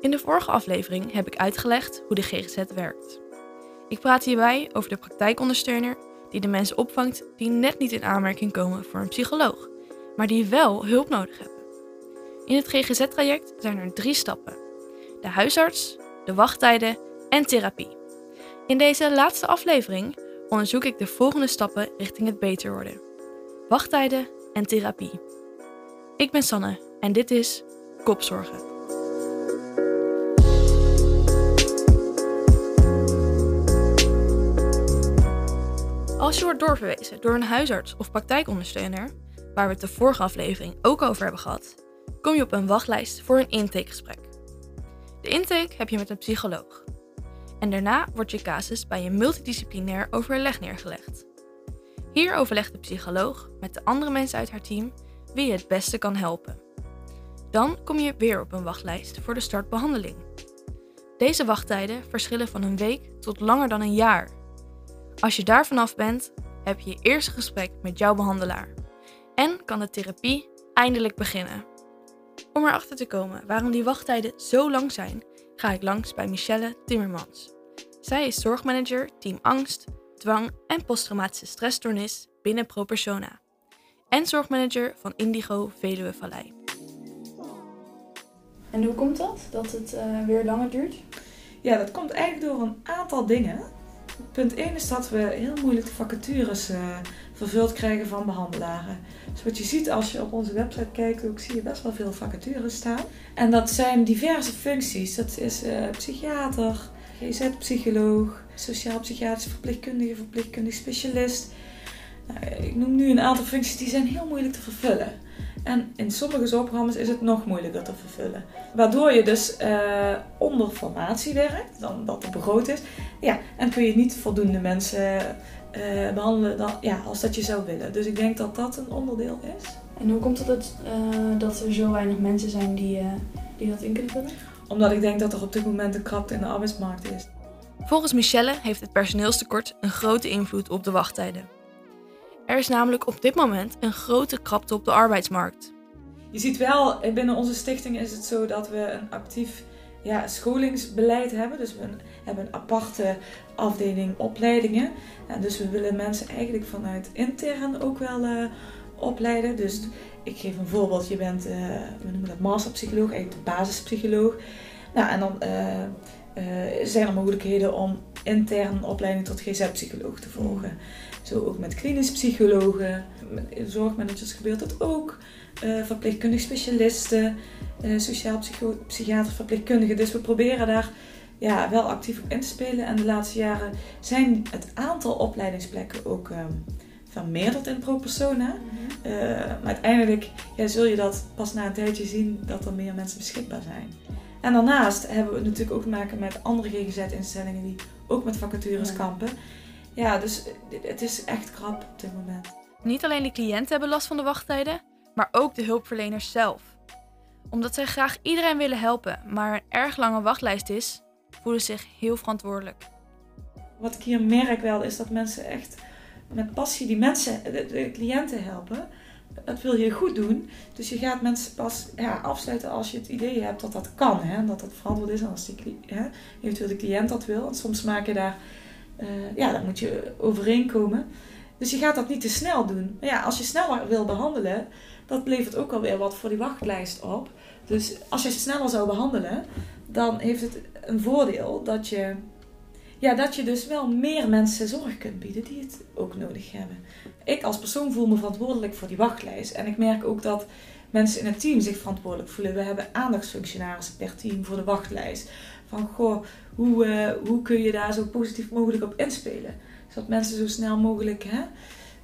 In de vorige aflevering heb ik uitgelegd hoe de GGZ werkt. Ik praat hierbij over de praktijkondersteuner die de mensen opvangt die net niet in aanmerking komen voor een psycholoog, maar die wel hulp nodig hebben. In het GGZ-traject zijn er drie stappen: de huisarts, de wachttijden en therapie. In deze laatste aflevering onderzoek ik de volgende stappen richting het beter worden: wachttijden en therapie. Ik ben Sanne en dit is Kopzorgen. Als je wordt doorverwezen door een huisarts of praktijkondersteuner, waar we het de vorige aflevering ook over hebben gehad, kom je op een wachtlijst voor een intakegesprek. De intake heb je met een psycholoog. En daarna wordt je casus bij een multidisciplinair overleg neergelegd. Hier overlegt de psycholoog met de andere mensen uit haar team wie je het beste kan helpen. Dan kom je weer op een wachtlijst voor de startbehandeling. Deze wachttijden verschillen van een week tot langer dan een jaar. Als je daar vanaf bent, heb je je eerste gesprek met jouw behandelaar. En kan de therapie eindelijk beginnen. Om erachter te komen waarom die wachttijden zo lang zijn, ga ik langs bij Michelle Timmermans. Zij is zorgmanager team angst, dwang en posttraumatische stressstoornis binnen ProPersona. En zorgmanager van Indigo Veluwe Vallei. En hoe komt dat, dat het uh, weer langer duurt? Ja, dat komt eigenlijk door een aantal dingen. Punt 1 is dat we heel moeilijk de vacatures uh, vervuld krijgen van behandelaren. Dus wat je ziet als je op onze website kijkt, ook zie je best wel veel vacatures staan. En dat zijn diverse functies. Dat is uh, psychiater, GZ-psycholoog, sociaal-psychiatrische verpleegkundige, verpleegkundig specialist. Nou, ik noem nu een aantal functies die zijn heel moeilijk te vervullen. En in sommige zorgprogramma's is het nog moeilijker te vervullen. Waardoor je dus uh, onder formatie werkt, dan dat er begroot is. Ja, en kun je niet voldoende mensen uh, behandelen dan, ja, als dat je zou willen. Dus ik denk dat dat een onderdeel is. En hoe komt het dat, uh, dat er zo weinig mensen zijn die, die dat in kunnen vullen? Omdat ik denk dat er op dit moment een krapte in de arbeidsmarkt is. Volgens Michelle heeft het personeelstekort een grote invloed op de wachttijden. Er is namelijk op dit moment een grote krapte op de arbeidsmarkt. Je ziet wel, binnen onze stichting is het zo dat we een actief ja, scholingsbeleid hebben. Dus we hebben een aparte afdeling opleidingen. En dus we willen mensen eigenlijk vanuit intern ook wel uh, opleiden. Dus ik geef een voorbeeld. Je bent, uh, we noemen dat masterpsycholoog, eigenlijk de basispsycholoog. Nou, en dan zijn er mogelijkheden om intern een opleiding tot GZ-psycholoog te volgen. Zo ook met klinisch psychologen, zorgmanagers gebeurt dat ook. Uh, verpleegkundig specialisten, uh, sociaal psychiater, verpleegkundigen. Dus we proberen daar ja, wel actief op in te spelen. En de laatste jaren zijn het aantal opleidingsplekken ook um, vermeerderd in ProPersona. Mm -hmm. uh, maar uiteindelijk ja, zul je dat pas na een tijdje zien dat er meer mensen beschikbaar zijn. En daarnaast hebben we natuurlijk ook te maken met andere GGZ-instellingen die ook met vacatures ja. kampen. Ja, dus het is echt krap op dit moment. Niet alleen de cliënten hebben last van de wachttijden, maar ook de hulpverleners zelf. Omdat zij graag iedereen willen helpen, maar een erg lange wachtlijst is, voelen ze zich heel verantwoordelijk. Wat ik hier merk wel is dat mensen echt met passie die mensen, de, de cliënten helpen. Dat wil je goed doen. Dus je gaat mensen pas ja, afsluiten als je het idee hebt dat dat kan. Hè? Dat dat verantwoord is als die, hè, eventueel de cliënt dat wil. En soms maak je daar uh, ja, dan moet je overeenkomen. Dus je gaat dat niet te snel doen. Maar ja, als je sneller wil behandelen, dat levert ook alweer wat voor die wachtlijst op. Dus als je sneller zou behandelen, dan heeft het een voordeel dat je, ja, dat je dus wel meer mensen zorg kunt bieden die het ook nodig hebben. Ik als persoon voel me verantwoordelijk voor die wachtlijst. En ik merk ook dat mensen in het team zich verantwoordelijk voelen. We hebben aandachtsfunctionarissen per team voor de wachtlijst. Van goh, hoe, uh, hoe kun je daar zo positief mogelijk op inspelen? Zodat mensen zo snel mogelijk hè,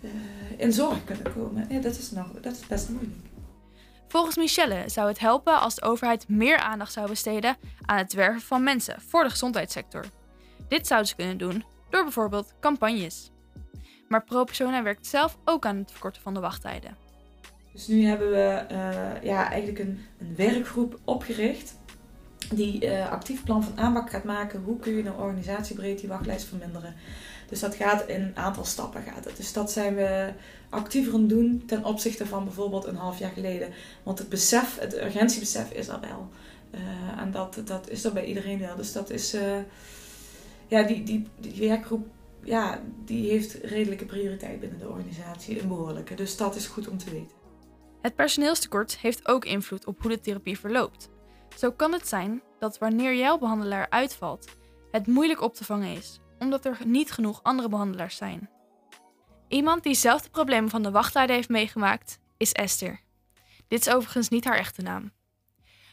uh, in zorg kunnen komen. Ja, dat, is nog, dat is best moeilijk. Volgens Michelle zou het helpen als de overheid meer aandacht zou besteden aan het werven van mensen voor de gezondheidssector. Dit zouden ze kunnen doen door bijvoorbeeld campagnes. Maar ProPersona werkt zelf ook aan het verkorten van de wachttijden. Dus nu hebben we uh, ja, eigenlijk een, een werkgroep opgericht die uh, actief plan van aanpak gaat maken. Hoe kun je een organisatiebreed die wachtlijst verminderen? Dus dat gaat in een aantal stappen. Gaat. Dus dat zijn we actiever aan doen ten opzichte van bijvoorbeeld een half jaar geleden. Want het besef, het urgentiebesef is er wel. Uh, en dat, dat is er bij iedereen wel. Dus dat is, ja, die, die, werkgroep, ja, die heeft redelijke prioriteit binnen de organisatie, een behoorlijke. Dus dat is goed om te weten. Het personeelstekort heeft ook invloed op hoe de therapie verloopt. Zo kan het zijn dat wanneer jouw behandelaar uitvalt, het moeilijk op te vangen is, omdat er niet genoeg andere behandelaars zijn. Iemand die zelf de problemen van de wachttijden heeft meegemaakt, is Esther. Dit is overigens niet haar echte naam.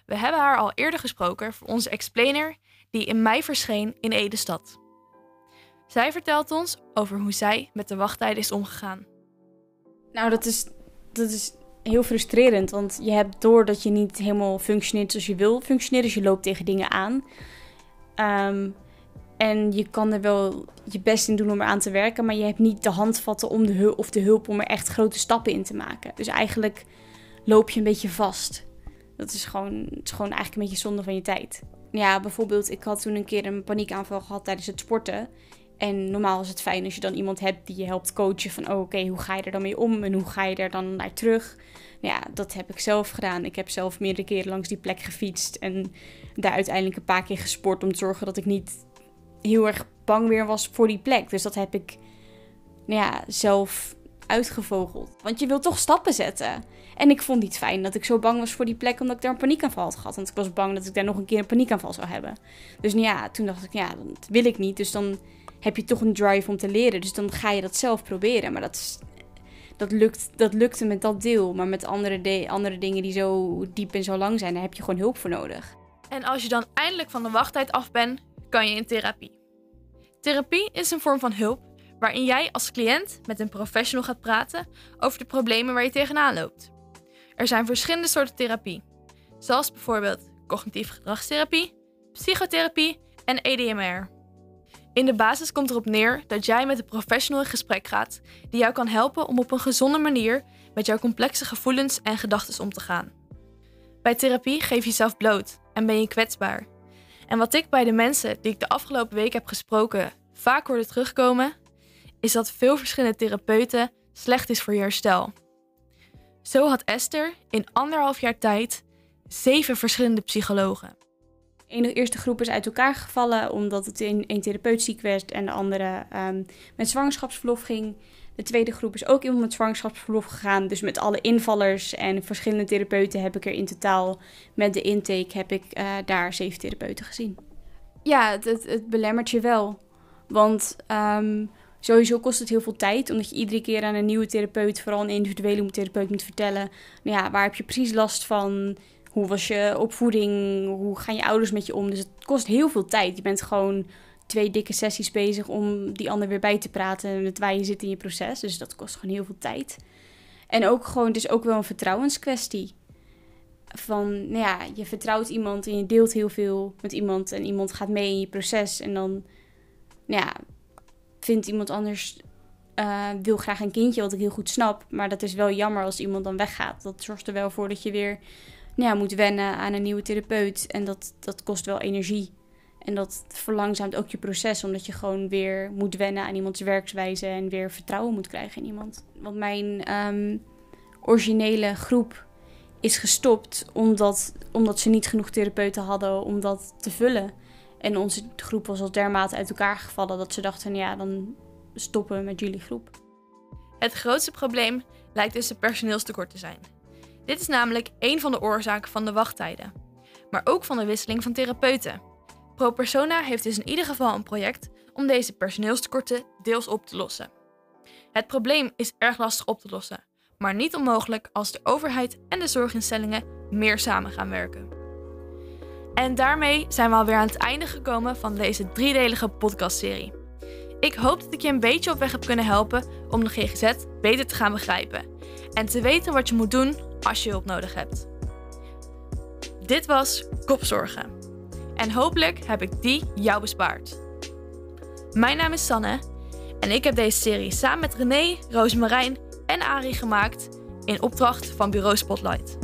We hebben haar al eerder gesproken voor onze explainer die in mei verscheen in Ede-stad. Zij vertelt ons over hoe zij met de wachttijden is omgegaan. Nou, dat is, dat is heel frustrerend, want je hebt door dat je niet helemaal functioneert zoals je wil functioneren, dus je loopt tegen dingen aan. Ehm, en je kan er wel je best in doen om eraan te werken, maar je hebt niet de handvatten om de hulp of de hulp om er echt grote stappen in te maken. Dus eigenlijk loop je een beetje vast. Dat is gewoon, gewoon eigenlijk een beetje zonde van je tijd. Ja, bijvoorbeeld, ik had toen een keer een paniekaanval gehad tijdens het sporten. En normaal is het fijn als je dan iemand hebt die je helpt coachen van oh, oké, hoe ga je er dan mee om en hoe ga je er dan naar terug. Nou ja, dat heb ik zelf gedaan. Ik heb zelf meerdere keren langs die plek gefietst en daar uiteindelijk een paar keer gesport om te zorgen dat ik niet heel erg bang weer was voor die plek. Dus dat heb ik nou ja, zelf uitgevogeld. Want je wil toch stappen zetten. En ik vond niet fijn dat ik zo bang was voor die plek omdat ik daar een paniekaanval had gehad. Want ik was bang dat ik daar nog een keer een paniekaanval zou hebben. Dus nou ja, toen dacht ik, ja, dat wil ik niet. Dus dan heb je toch een drive om te leren. Dus dan ga je dat zelf proberen. Maar dat, dat, lukt, dat lukte met dat deel. Maar met andere, andere dingen die zo diep en zo lang zijn, daar heb je gewoon hulp voor nodig. En als je dan eindelijk van de wachttijd af bent, kan je in therapie. Therapie is een vorm van hulp waarin jij als cliënt met een professional gaat praten over de problemen waar je tegenaan loopt. Er zijn verschillende soorten therapie, zoals bijvoorbeeld cognitieve gedragstherapie, psychotherapie en EDMR. In de basis komt erop neer dat jij met een professional in gesprek gaat die jou kan helpen om op een gezonde manier met jouw complexe gevoelens en gedachten om te gaan. Bij therapie geef je jezelf bloot en ben je kwetsbaar. En wat ik bij de mensen die ik de afgelopen week heb gesproken vaak hoorde terugkomen, is dat veel verschillende therapeuten slecht is voor je herstel. Zo had Esther in anderhalf jaar tijd zeven verschillende psychologen. De eerste groep is uit elkaar gevallen omdat het een, een therapeut ziek werd en de andere um, met zwangerschapsverlof ging. De tweede groep is ook iemand met zwangerschapsverlof gegaan. Dus met alle invallers en verschillende therapeuten heb ik er in totaal met de intake heb ik uh, daar zeven therapeuten gezien. Ja, het, het, het belemmert je wel. Want um, Sowieso kost het heel veel tijd, omdat je iedere keer aan een nieuwe therapeut, vooral een individuele therapeut, moet vertellen: nou ja, waar heb je precies last van? Hoe was je opvoeding? Hoe gaan je ouders met je om? Dus het kost heel veel tijd. Je bent gewoon twee dikke sessies bezig om die ander weer bij te praten met waar je zit in je proces. Dus dat kost gewoon heel veel tijd. En ook gewoon, het is ook wel een vertrouwenskwestie. Van, nou ja, je vertrouwt iemand en je deelt heel veel met iemand en iemand gaat mee in je proces. En dan, nou ja, vindt iemand anders uh, wil graag een kindje, wat ik heel goed snap. Maar dat is wel jammer als iemand dan weggaat. Dat zorgt er wel voor dat je weer nou ja, moet wennen aan een nieuwe therapeut. En dat, dat kost wel energie. En dat verlangzaamt ook je proces, omdat je gewoon weer moet wennen aan iemands werkswijze en weer vertrouwen moet krijgen in iemand. Want mijn um, originele groep is gestopt omdat, omdat ze niet genoeg therapeuten hadden om dat te vullen. En onze groep was al dermate uit elkaar gevallen dat ze dachten, ja, dan stoppen we met jullie groep. Het grootste probleem lijkt dus het personeelstekort te zijn. Dit is namelijk één van de oorzaken van de wachttijden, maar ook van de wisseling van therapeuten. ProPersona heeft dus in ieder geval een project om deze personeelstekorten deels op te lossen. Het probleem is erg lastig op te lossen, maar niet onmogelijk als de overheid en de zorginstellingen meer samen gaan werken. En daarmee zijn we alweer aan het einde gekomen van deze driedelige podcastserie. Ik hoop dat ik je een beetje op weg heb kunnen helpen om de GGZ beter te gaan begrijpen en te weten wat je moet doen als je hulp nodig hebt. Dit was Kopzorgen. En hopelijk heb ik die jou bespaard. Mijn naam is Sanne en ik heb deze serie samen met René, Roosmarijn en Arie gemaakt in opdracht van Bureau Spotlight.